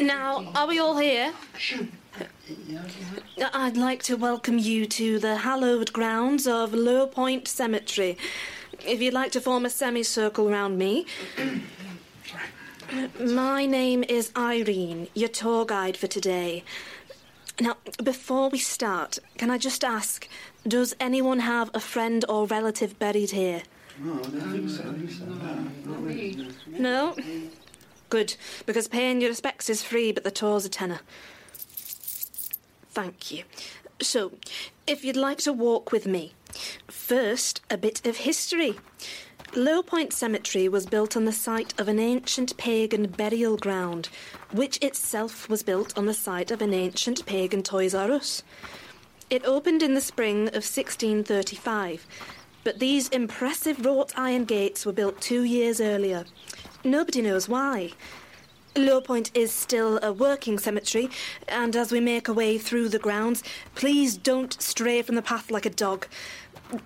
Now, are we all here? I'd like to welcome you to the hallowed grounds of Lowpoint Cemetery. If you'd like to form a semicircle around me. My name is Irene, your tour guide for today. Now, before we start, can I just ask does anyone have a friend or relative buried here? No? Good, because paying your respects is free, but the tour's a tenner. Thank you. So, if you'd like to walk with me, first, a bit of history. Lowpoint Cemetery was built on the site of an ancient pagan burial ground, which itself was built on the site of an ancient pagan Toys R Us. It opened in the spring of 1635, but these impressive wrought iron gates were built two years earlier. Nobody knows why. Lowpoint is still a working cemetery, and as we make our way through the grounds, please don't stray from the path like a dog.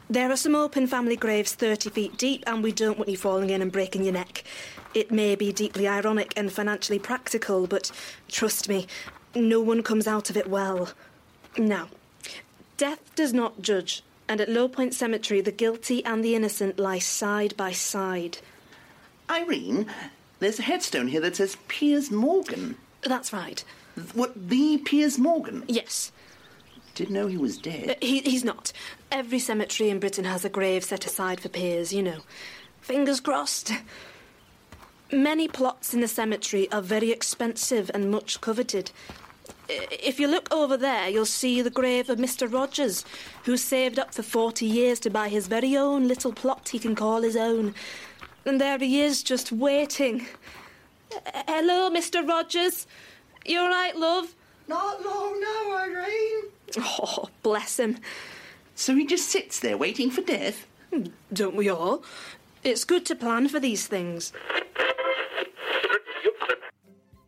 There are some open family graves 30 feet deep, and we don't want you falling in and breaking your neck. It may be deeply ironic and financially practical, but trust me, no one comes out of it well. Now, death does not judge, and at Lowpoint Cemetery, the guilty and the innocent lie side by side. Irene, there's a headstone here that says Piers Morgan. That's right. What, the Piers Morgan? Yes. Didn't know he was Uh, dead. he, he's not. Every cemetery in Britain has a grave set aside for peers, you know. Fingers crossed. Many plots in the cemetery are very expensive and much coveted. If you look over there, you'll see the grave of Mr. Rogers, who saved up for 40 years to buy his very own little plot he can call his own. And there he is, just waiting. Hello, Mr. Rogers. You all right, love? Not long now, Irene. Oh, bless him. So he just sits there waiting for death? Hmm, don't we all? It's good to plan for these things.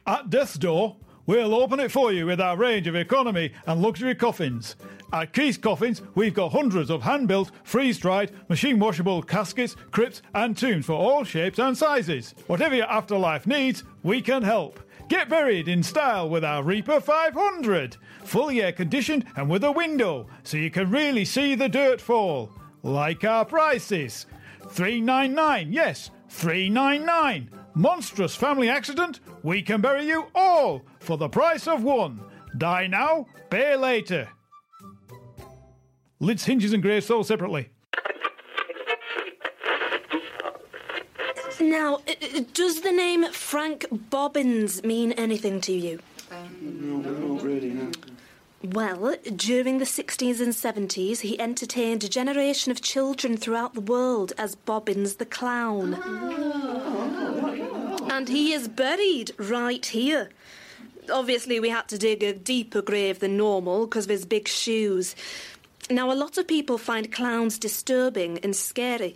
At Death's Door, we'll open it for you with our range of economy and luxury coffins. At Keith's Coffins, we've got hundreds of hand built, freeze dried, machine washable caskets, crypts, and tombs for all shapes and sizes. Whatever your afterlife needs, we can help. Get buried in style with our Reaper 500. Fully air conditioned and with a window, so you can really see the dirt fall. Like our prices. 399, yes, 399. Monstrous family accident, we can bury you all for the price of one. Die now, pay later. Lids, hinges, and graves sold separately. Now, does the name Frank Bobbins mean anything to you? Um, no, not really, no. Well, during the 60s and 70s, he entertained a generation of children throughout the world as Bobbins the Clown. And he is buried right here. Obviously, we had to dig a deeper grave than normal because of his big shoes. Now, a lot of people find clowns disturbing and scary,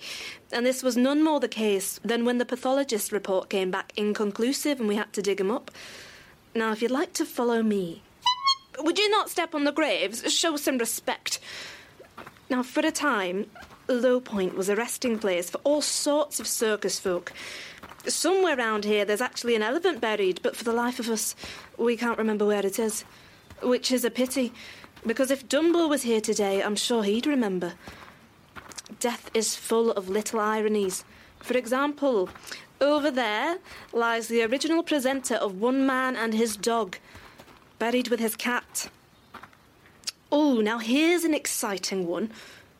and this was none more the case than when the pathologist report came back inconclusive and we had to dig him up. Now, if you'd like to follow me, would you not step on the graves? Show some respect. Now, for a time, Lowpoint was a resting place for all sorts of circus folk. Somewhere round here, there's actually an elephant buried, but for the life of us, we can't remember where it is. Which is a pity, because if Dumbo was here today, I'm sure he'd remember. Death is full of little ironies. For example, over there lies the original presenter of One Man and His Dog, buried with his cat. Oh, now here's an exciting one.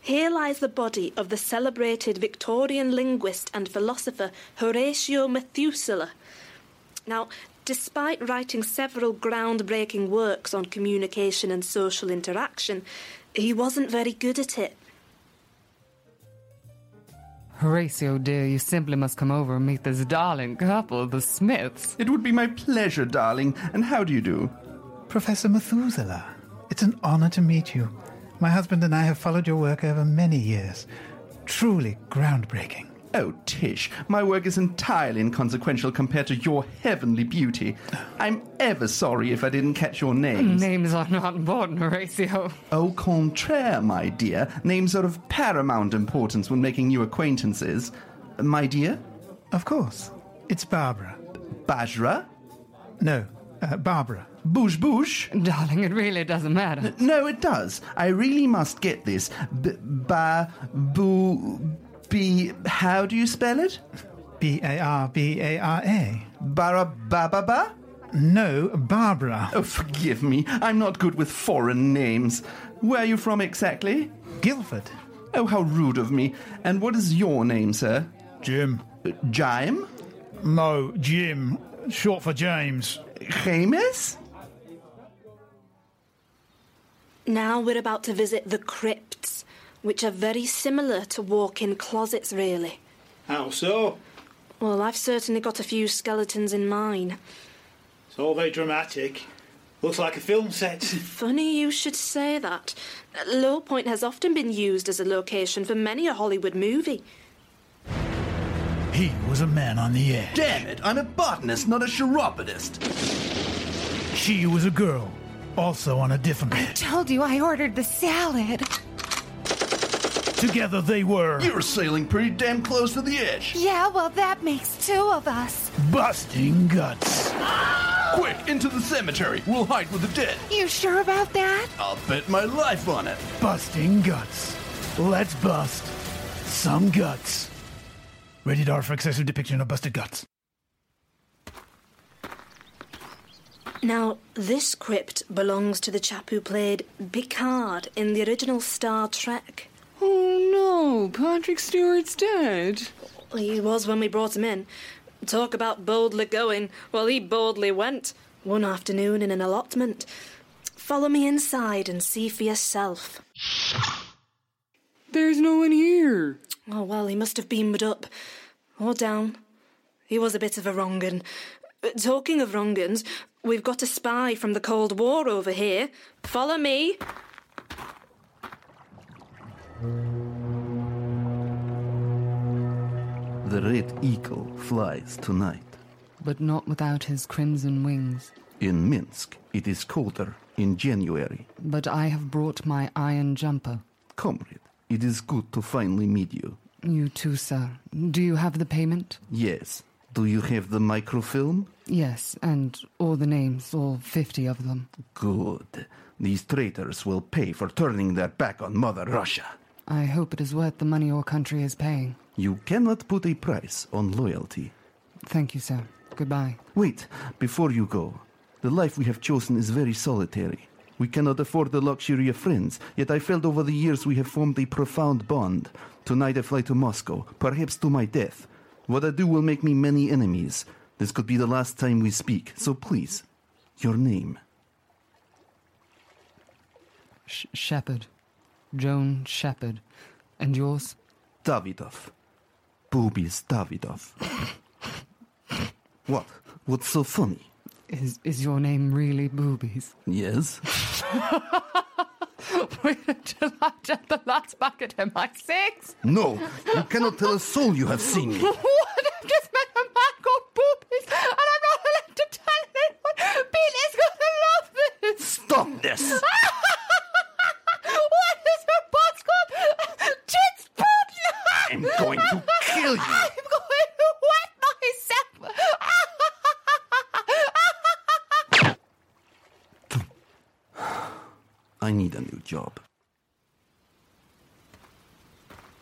Here lies the body of the celebrated Victorian linguist and philosopher Horatio Methuselah. Now, despite writing several groundbreaking works on communication and social interaction, he wasn't very good at it. Horatio, dear, you simply must come over and meet this darling couple, the Smiths. It would be my pleasure, darling. And how do you do? Professor Methuselah, it's an honor to meet you. My husband and I have followed your work over many years. Truly groundbreaking. Oh, Tish, my work is entirely inconsequential compared to your heavenly beauty. I'm ever sorry if I didn't catch your names. Names are not important, Horatio. Au contraire, my dear. Names are of paramount importance when making new acquaintances. My dear? Of course. It's Barbara. Bajra? No, uh, Barbara. Bouche Bouche? Darling, it really doesn't matter. No, it does. I really must get this. B- ba, boo, be. How do you spell it? B A R B A R A. Barababa? No, Barbara. Oh, forgive me. I'm not good with foreign names. Where are you from exactly? Guildford. Oh, how rude of me. And what is your name, sir? Jim. Uh, Jime? No, Jim. Short for James. James? Now we're about to visit the crypts, which are very similar to walk in closets, really. How so? Well, I've certainly got a few skeletons in mine. It's all very dramatic. Looks like a film set. Funny you should say that. Lowpoint has often been used as a location for many a Hollywood movie. He was a man on the edge. Damn it, I'm a botanist, not a chiropodist. She was a girl, also on a different I Told you I ordered the salad. Together they were You're sailing pretty damn close to the edge. Yeah, well, that makes two of us. busting guts. Quick, into the cemetery. We'll hide with the dead. You sure about that? I'll bet my life on it. Busting guts. Let's bust some guts. Rated R for excessive depiction of busted guts. Now, this crypt belongs to the chap who played Picard in the original Star Trek. Oh no, Patrick Stewart's dead. He was when we brought him in. Talk about boldly going. Well, he boldly went. One afternoon in an allotment. Follow me inside and see for yourself. There's no one here. Oh, well, he must have beamed up. Or down. He was a bit of a wrong un. Talking of wrong uns, we've got a spy from the Cold War over here. Follow me. The red eagle flies tonight. But not without his crimson wings. In Minsk, it is colder in January. But I have brought my iron jumper. Comrade, it is good to finally meet you. You too, sir. Do you have the payment? Yes. Do you have the microfilm? Yes, and all the names, all fifty of them. Good. These traitors will pay for turning their back on Mother Russia. I hope it is worth the money your country is paying. You cannot put a price on loyalty. Thank you, sir. Goodbye. Wait, before you go. The life we have chosen is very solitary. We cannot afford the luxury of friends, yet I felt over the years we have formed a profound bond. Tonight I fly to Moscow, perhaps to my death. What I do will make me many enemies. This could be the last time we speak, so please, your name. Sh- Shepherd. Joan Shepherd. And yours? Davidov. Boobies Davidov. what? What's so funny? Is is your name really Boobies? Yes? Until I get the last bucket in my six. No, you cannot tell a soul you have seen me. What? I've just met a man called Boobies, and I'm not allowed to tell anyone. Billy's gonna love this. Stop this! what is her boss called? Tits Putin. I'm going to kill you! I'm going to wet myself. I need a new job.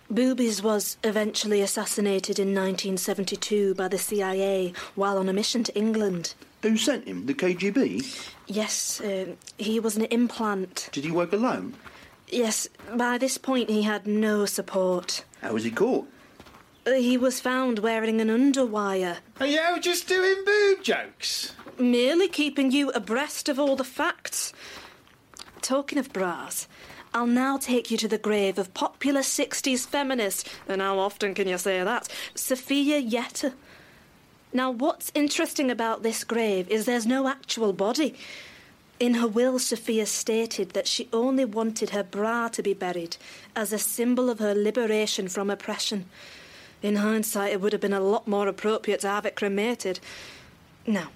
Boobies was eventually assassinated in 1972 by the CIA while on a mission to England. Who sent him? The KGB? Yes, uh, he was an implant. Did he work alone? Yes, by this point he had no support. How was he caught? Uh, He was found wearing an underwire. Are you just doing boob jokes? merely keeping you abreast of all the facts. Talking of bras, I'll now take you to the grave of popular 60s feminist, and how often can you say that? Sophia Yetta. Now, what's interesting about this grave is there's no actual body. In her will, Sophia stated that she only wanted her bra to be buried as a symbol of her liberation from oppression. In hindsight, it would have been a lot more appropriate to have it cremated. Now,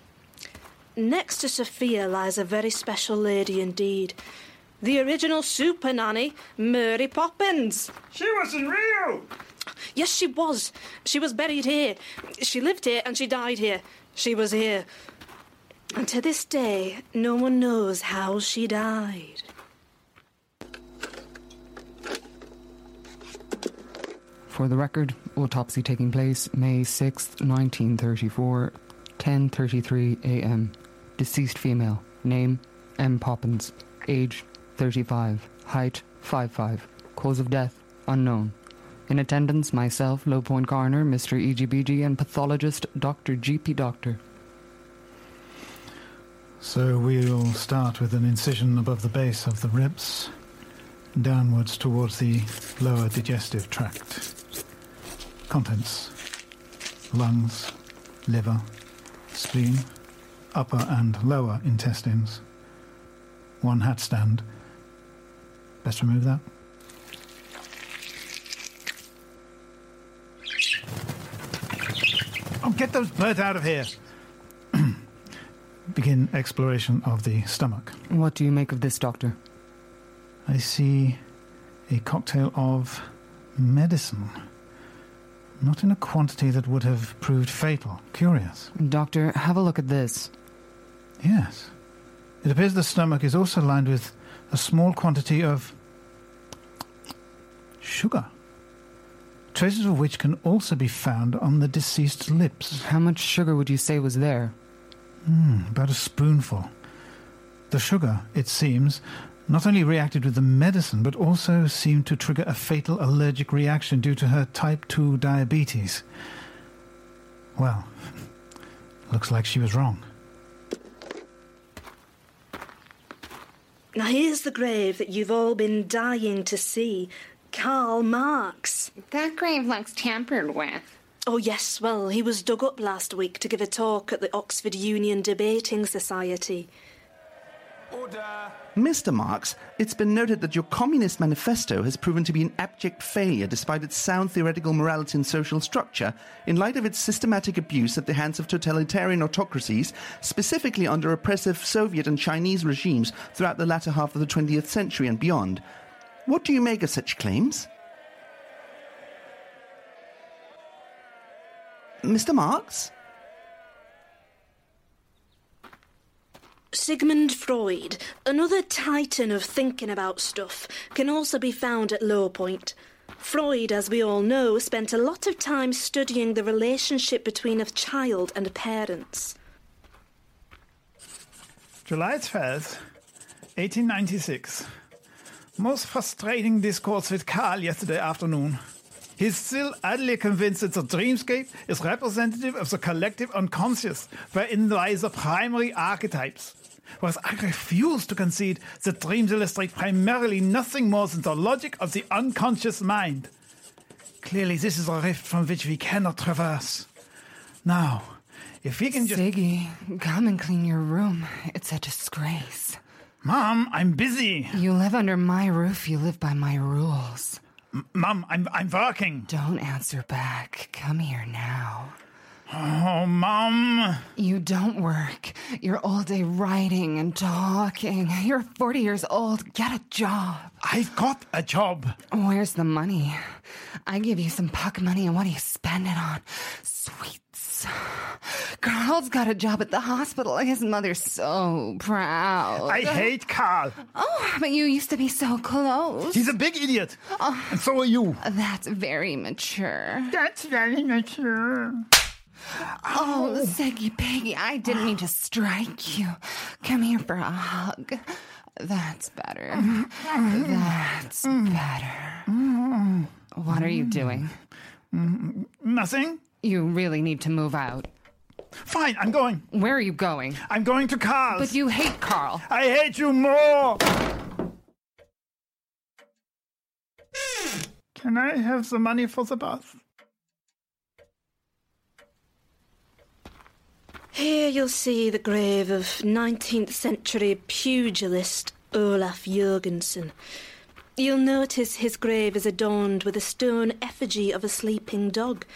next to Sophia lies a very special lady indeed. The original super nanny, Mary Poppins. She was in Rio! Yes, she was. She was buried here. She lived here and she died here. She was here. And to this day, no one knows how she died. For the record, autopsy taking place May 6th, 1934, 10:33 a.m. Deceased female. Name M Poppins. Age 35. Height 5'5. Cause of death unknown. In attendance, myself, Lowpoint Coroner, Mr. EGBG, and pathologist Dr. GP Doctor. So we'll start with an incision above the base of the ribs, downwards towards the lower digestive tract. Contents lungs, liver, spleen, upper and lower intestines. One hat stand. Best remove that. Oh, get those birds out of here! Begin exploration of the stomach. What do you make of this, Doctor? I see a cocktail of medicine. Not in a quantity that would have proved fatal. Curious. Doctor, have a look at this. Yes. It appears the stomach is also lined with a small quantity of sugar. Traces of which can also be found on the deceased's lips. How much sugar would you say was there? Hmm, about a spoonful. The sugar, it seems, not only reacted with the medicine, but also seemed to trigger a fatal allergic reaction due to her type 2 diabetes. Well, looks like she was wrong. Now, here's the grave that you've all been dying to see Karl Marx. That grave looks tampered with. Oh, yes, well, he was dug up last week to give a talk at the Oxford Union Debating Society. Mr. Marx, it's been noted that your Communist Manifesto has proven to be an abject failure despite its sound theoretical morality and social structure, in light of its systematic abuse at the hands of totalitarian autocracies, specifically under oppressive Soviet and Chinese regimes throughout the latter half of the 20th century and beyond. What do you make of such claims? Mr. Marx? Sigmund Freud, another titan of thinking about stuff, can also be found at Lowpoint. Freud, as we all know, spent a lot of time studying the relationship between a child and parents. July 12th, 1896. Most frustrating discourse with Carl yesterday afternoon. He's still utterly convinced that the dreamscape is representative of the collective unconscious, wherein lies the primary archetypes. Whereas I refuse to concede that dreams illustrate primarily nothing more than the logic of the unconscious mind. Clearly, this is a rift from which we cannot traverse. Now, if we can just. Ziggy, come and clean your room. It's a disgrace. Mom, I'm busy. You live under my roof, you live by my rules. M- Mom, I'm, I'm working. Don't answer back. Come here now. Oh, Mom. You don't work. You're all day writing and talking. You're 40 years old. Get a job. I've got a job. Where's the money? I give you some puck money, and what do you spend it on? Sweets. Carl's got a job at the hospital. His mother's so proud. I hate Carl. Oh, but you used to be so close. He's a big idiot. Oh, and so are you. That's very mature. That's very mature. Oh, oh, Seggy Peggy, I didn't mean to strike you. Come here for a hug. That's better. That's mm. better. Mm. What are you mm. doing? Nothing. You really need to move out. Fine, I'm going. Where are you going? I'm going to Carl's. But you hate Carl. I hate you more. Can I have the money for the bus? Here you'll see the grave of 19th century pugilist Olaf Jørgensen. You'll notice his grave is adorned with a stone effigy of a sleeping dog.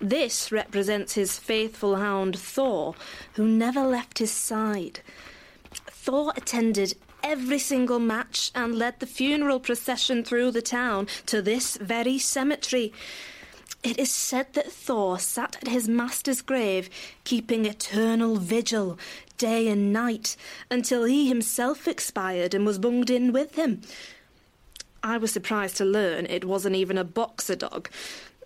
This represents his faithful hound Thor, who never left his side. Thor attended every single match and led the funeral procession through the town to this very cemetery. It is said that Thor sat at his master's grave, keeping eternal vigil, day and night, until he himself expired and was bunged in with him. I was surprised to learn it wasn't even a boxer dog.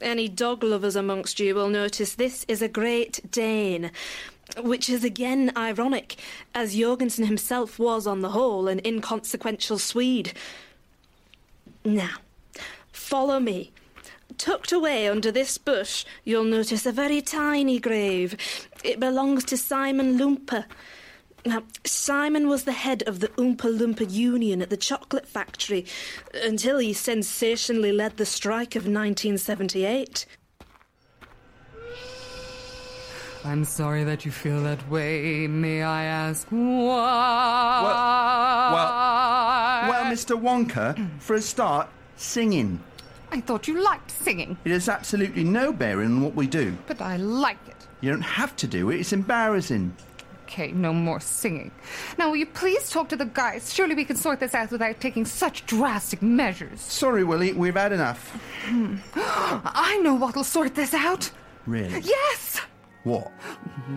Any dog lovers amongst you will notice this is a Great Dane, which is again ironic, as Jorgensen himself was, on the whole, an inconsequential Swede. Now, follow me. Tucked away under this bush, you'll notice a very tiny grave. It belongs to Simon Lumper. Now, Simon was the head of the Oompa Loompa Union at the chocolate factory until he sensationally led the strike of 1978. I'm sorry that you feel that way. May I ask why? Well, well, Mr. Wonka, for a start, singing. I thought you liked singing, It has absolutely no bearing on what we do. but I like it. You don't have to do it, it's embarrassing. Okay, no more singing. Now, will you please talk to the guys? Surely we can sort this out without taking such drastic measures. Sorry, Willie, we've had enough. I know what'll sort this out. Really? Yes! What?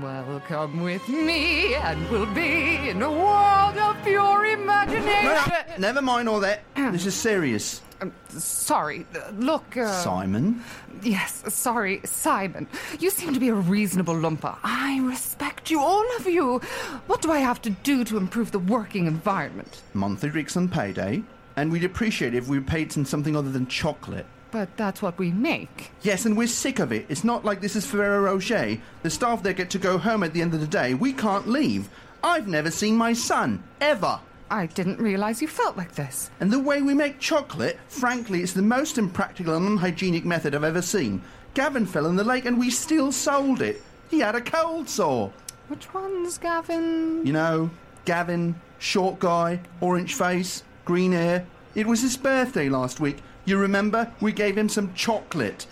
Well, come with me, and we'll be in a world of pure imagination. No, no, never mind all that. This is serious. Um, sorry, uh, look. Uh, Simon? Yes, sorry, Simon. You seem to be a reasonable lumper. I respect you, all of you. What do I have to do to improve the working environment? Monthly Ricks on payday. And we'd appreciate it if we were paid in something other than chocolate. But that's what we make. Yes, and we're sick of it. It's not like this is Ferrero Rocher. The staff there get to go home at the end of the day. We can't leave. I've never seen my son, ever. I didn't realize you felt like this. And the way we make chocolate, frankly, it's the most impractical and unhygienic method I've ever seen. Gavin fell in the lake and we still sold it. He had a cold sore. Which one's Gavin? You know, Gavin, short guy, orange face, green hair. It was his birthday last week. You remember? We gave him some chocolate.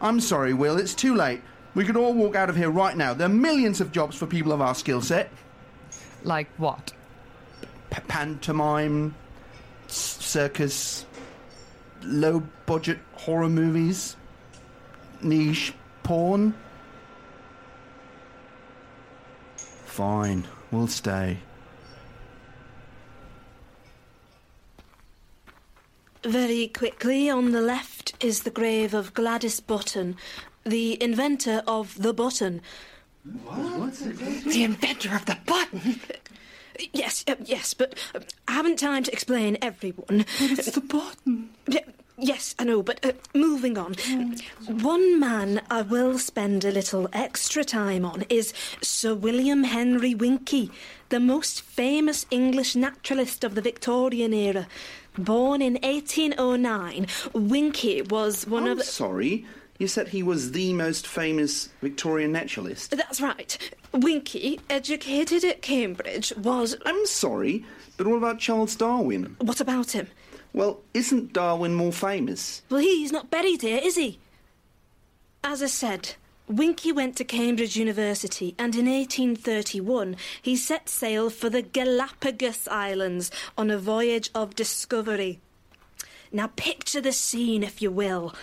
I'm sorry, Will, it's too late. We could all walk out of here right now. There are millions of jobs for people of our skill set. Like what? P- pantomime, s- circus, low budget horror movies, niche porn. Fine, we'll stay. Very quickly, on the left is the grave of Gladys Button, the inventor of the button. What? The inventor of the button. Yes, uh, yes, but uh, I haven't time to explain everyone. But it's the button. Yes, I know, but uh, moving on. One man I will spend a little extra time on is Sir William Henry Winkie, the most famous English naturalist of the Victorian era. Born in 1809, Winkie was one I'm of sorry. You said he was the most famous Victorian naturalist. That's right. Winkie, educated at Cambridge, was. I'm sorry, but what about Charles Darwin? What about him? Well, isn't Darwin more famous? Well, he's not buried here, is he? As I said, Winky went to Cambridge University and in 1831 he set sail for the Galapagos Islands on a voyage of discovery. Now picture the scene, if you will.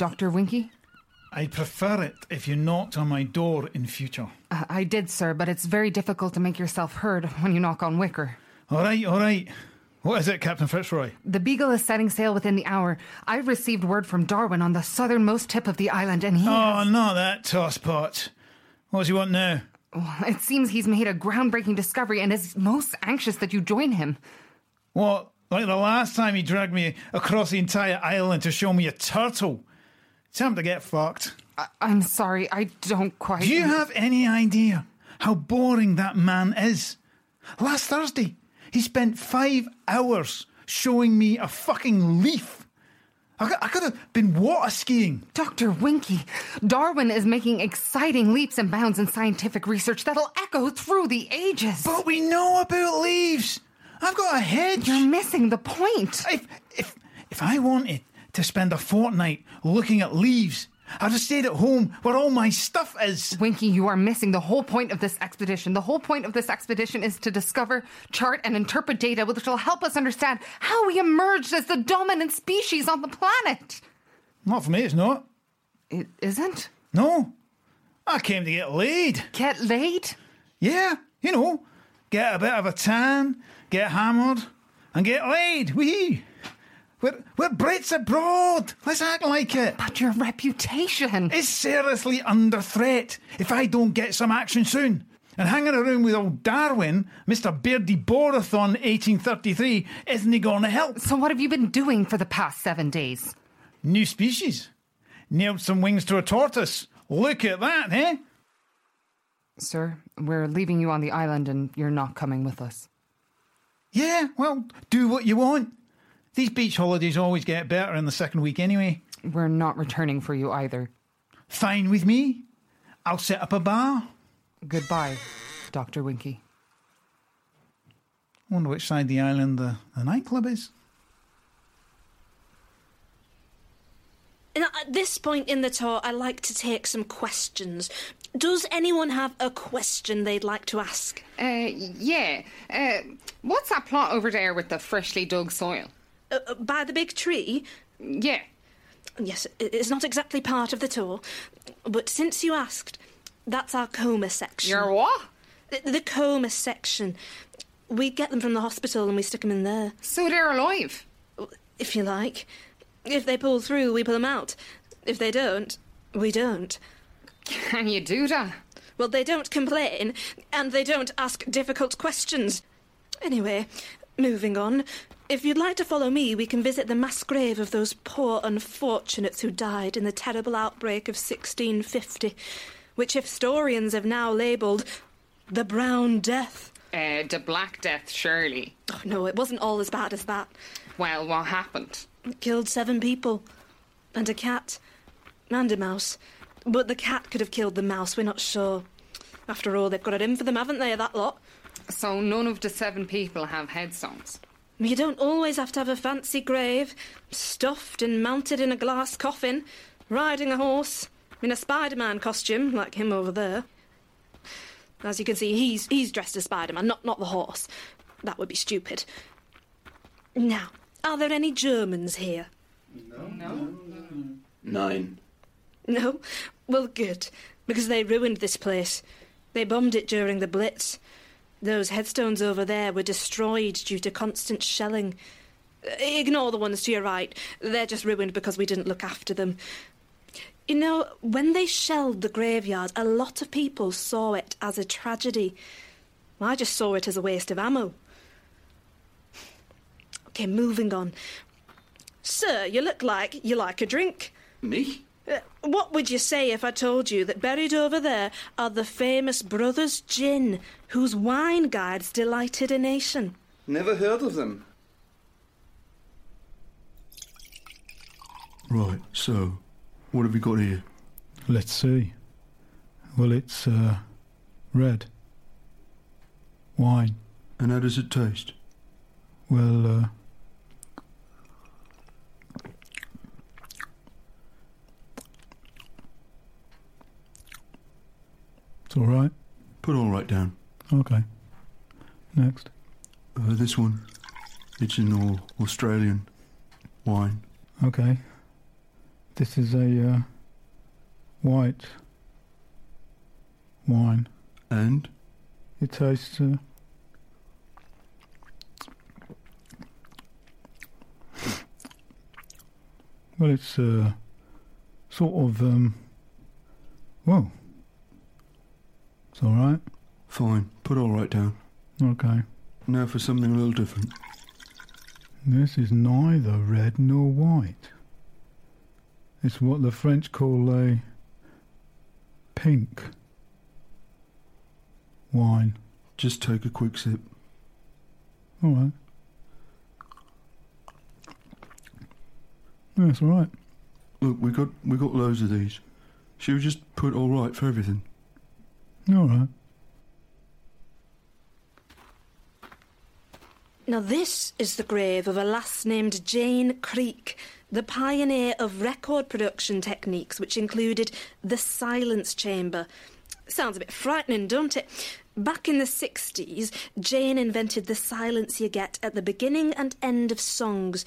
Dr. Winky? I'd prefer it if you knocked on my door in future. Uh, I did, sir, but it's very difficult to make yourself heard when you knock on wicker. All right, all right. What is it, Captain Fitzroy? The Beagle is setting sail within the hour. I've received word from Darwin on the southernmost tip of the island, and he. Oh, not that tosspot. What does he want now? It seems he's made a groundbreaking discovery and is most anxious that you join him. What? Like the last time he dragged me across the entire island to show me a turtle. Time to get fucked. I- I'm sorry, I don't quite. Do you have any idea how boring that man is? Last Thursday, he spent five hours showing me a fucking leaf. I could, I could have been water skiing. Dr. Winky, Darwin is making exciting leaps and bounds in scientific research that'll echo through the ages. But we know about leaves. I've got a hedge. You're missing the point. If, if, if I wanted to spend a fortnight looking at leaves, I'd have stayed at home where all my stuff is. Winky, you are missing the whole point of this expedition. The whole point of this expedition is to discover, chart, and interpret data which will help us understand how we emerged as the dominant species on the planet. Not for me, it's not. It isn't? No. I came to get laid. Get laid? Yeah, you know, get a bit of a tan, get hammered, and get laid. Wee. We're, we're Brits abroad. Let's act like it. But your reputation. is seriously under threat if I don't get some action soon. And hanging around with old Darwin, Mr. Beardy Borathon 1833, isn't he going to help? So, what have you been doing for the past seven days? New species. Nailed some wings to a tortoise. Look at that, eh? Sir, we're leaving you on the island and you're not coming with us. Yeah, well, do what you want. These beach holidays always get better in the second week anyway. We're not returning for you either. Fine with me. I'll set up a bar. Goodbye, Dr. Winky. Wonder which side of the island the, the nightclub is. Now, at this point in the tour, I like to take some questions. Does anyone have a question they'd like to ask? Uh, yeah. Uh, what's that plot over there with the freshly dug soil? Uh, uh, by the big tree? Yeah. Yes, it's not exactly part of the tour, but since you asked, that's our coma section. Your what? The, the coma section. We get them from the hospital and we stick them in there, So they're alive. if you like. If they pull through, we pull them out. If they don't, we don't. Can you do that? Well, they don't complain, and they don't ask difficult questions. Anyway, moving on. If you'd like to follow me, we can visit the mass grave of those poor unfortunates who died in the terrible outbreak of 1650, which historians have now labelled the Brown Death. Uh, the Black Death, surely. Oh, no, it wasn't all as bad as that. Well, what happened? It killed seven people, and a cat, and a mouse. But the cat could have killed the mouse, we're not sure. After all, they've got it in for them, haven't they, that lot? So none of the seven people have headstones. You don't always have to have a fancy grave, stuffed and mounted in a glass coffin, riding a horse, in a Spider Man costume, like him over there. As you can see, he's he's dressed as Spider Man, not not the horse. That would be stupid. Now, are there any Germans here? No. No. Nine. No? Well, good, because they ruined this place. They bombed it during the Blitz. Those headstones over there were destroyed due to constant shelling. Ignore the ones to your right. They're just ruined because we didn't look after them. You know, when they shelled the graveyard, a lot of people saw it as a tragedy. I just saw it as a waste of ammo. Okay, moving on. Sir, you look like you like a drink. Me? Uh, what would you say if I told you that buried over there are the famous Brothers Gin, whose wine guides delighted a nation? Never heard of them. Right, so, what have we got here? Let's see. Well, it's uh, red. Wine. And how does it taste? Well, uh, it's all right. Put all right down. Okay. Next. Uh, this one, it's an all Australian wine. Okay. This is a uh, white wine. And? It tastes. Uh, well, it's uh, sort of. Um, well, it's all right. Fine, put all right down. Okay. Now for something a little different. This is neither red nor white. It's what the French call a pink wine. Just take a quick sip. All right. That's all right. Look, we got we got loads of these. Should we just put all right for everything? All right. Now, this is the grave of a lass named Jane Creek, the pioneer of record production techniques which included the silence chamber. Sounds a bit frightening, don't it? Back in the 60s, Jane invented the silence you get at the beginning and end of songs.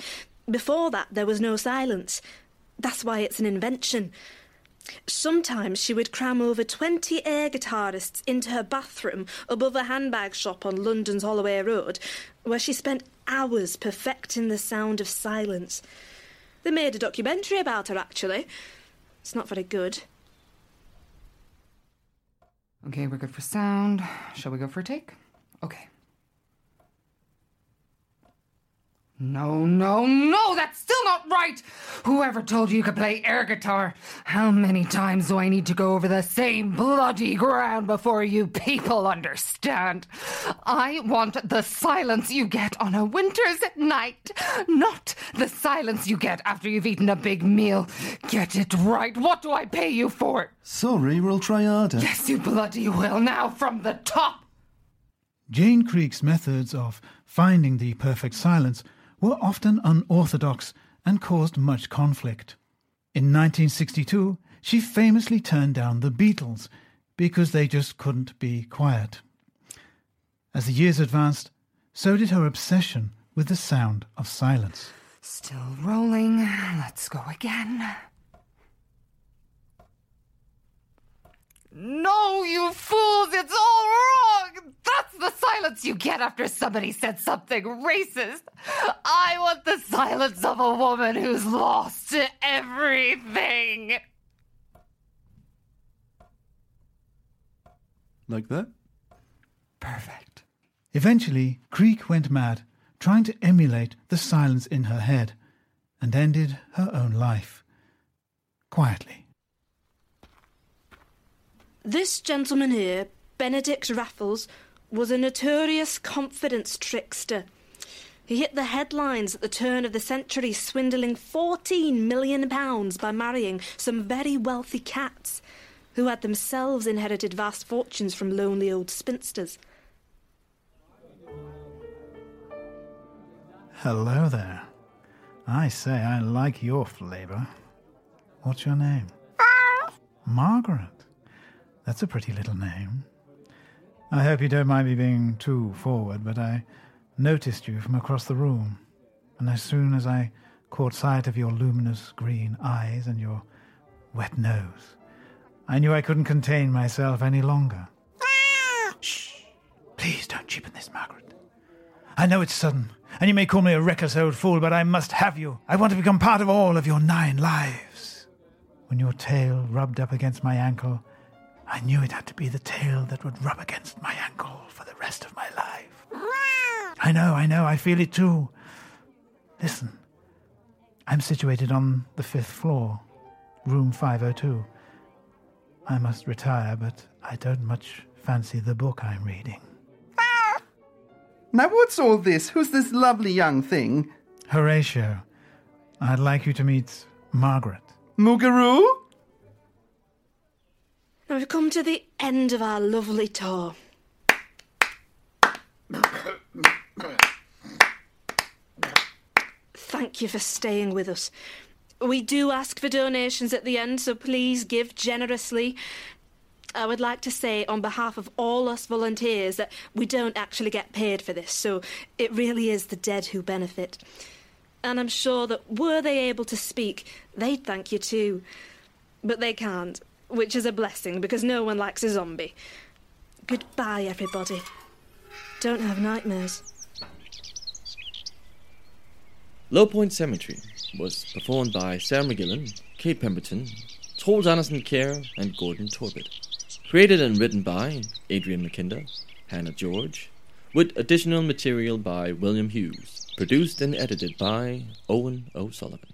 Before that, there was no silence. That's why it's an invention. Sometimes she would cram over 20 air guitarists into her bathroom above a handbag shop on London's Holloway Road, where she spent hours perfecting the sound of silence. They made a documentary about her, actually. It's not very good. Okay, we're good for sound. Shall we go for a take? Okay. No, no, no, that's still not right! Whoever told you you could play air guitar? How many times do I need to go over the same bloody ground before you people understand? I want the silence you get on a winter's night, not the silence you get after you've eaten a big meal. Get it right. What do I pay you for? Sorry, we'll try harder. Yes, you bloody will. Now from the top. Jane Creek's methods of finding the perfect silence were often unorthodox and caused much conflict. In 1962, she famously turned down the Beatles because they just couldn't be quiet. As the years advanced, so did her obsession with the sound of silence. Still rolling. Let's go again. No, you fools, it's all wrong! That's the silence you get after somebody said something racist. I want the silence of a woman who's lost to everything. Like that? Perfect. Eventually, Creek went mad, trying to emulate the silence in her head, and ended her own life. Quietly. This gentleman here, Benedict Raffles, was a notorious confidence trickster. He hit the headlines at the turn of the century, swindling £14 million by marrying some very wealthy cats who had themselves inherited vast fortunes from lonely old spinsters. Hello there. I say, I like your flavour. What's your name? Margaret. That's a pretty little name. I hope you don't mind me being too forward, but I noticed you from across the room, and as soon as I caught sight of your luminous green eyes and your wet nose, I knew I couldn't contain myself any longer. Ah! Shh! Please don't cheapen this, Margaret. I know it's sudden, and you may call me a reckless old fool, but I must have you. I want to become part of all of your nine lives. When your tail rubbed up against my ankle, I knew it had to be the tail that would rub against my ankle for the rest of my life. I know, I know, I feel it too. Listen, I'm situated on the fifth floor, room 502. I must retire, but I don't much fancy the book I'm reading. Now, what's all this? Who's this lovely young thing? Horatio, I'd like you to meet Margaret. Mugaroo? Now we've come to the end of our lovely tour. Thank you for staying with us. We do ask for donations at the end, so please give generously. I would like to say, on behalf of all us volunteers, that we don't actually get paid for this, so it really is the dead who benefit. And I'm sure that were they able to speak, they'd thank you too. But they can't, which is a blessing because no one likes a zombie. Goodbye, everybody. Don't have nightmares. Lowpoint Cemetery was performed by Sarah McGillion, Kate Pemberton, Troels Andersen Kjær, and Gordon Torbet. Created and written by Adrian Mackinder, Hannah George, with additional material by William Hughes, produced and edited by Eoin O'Sullivan.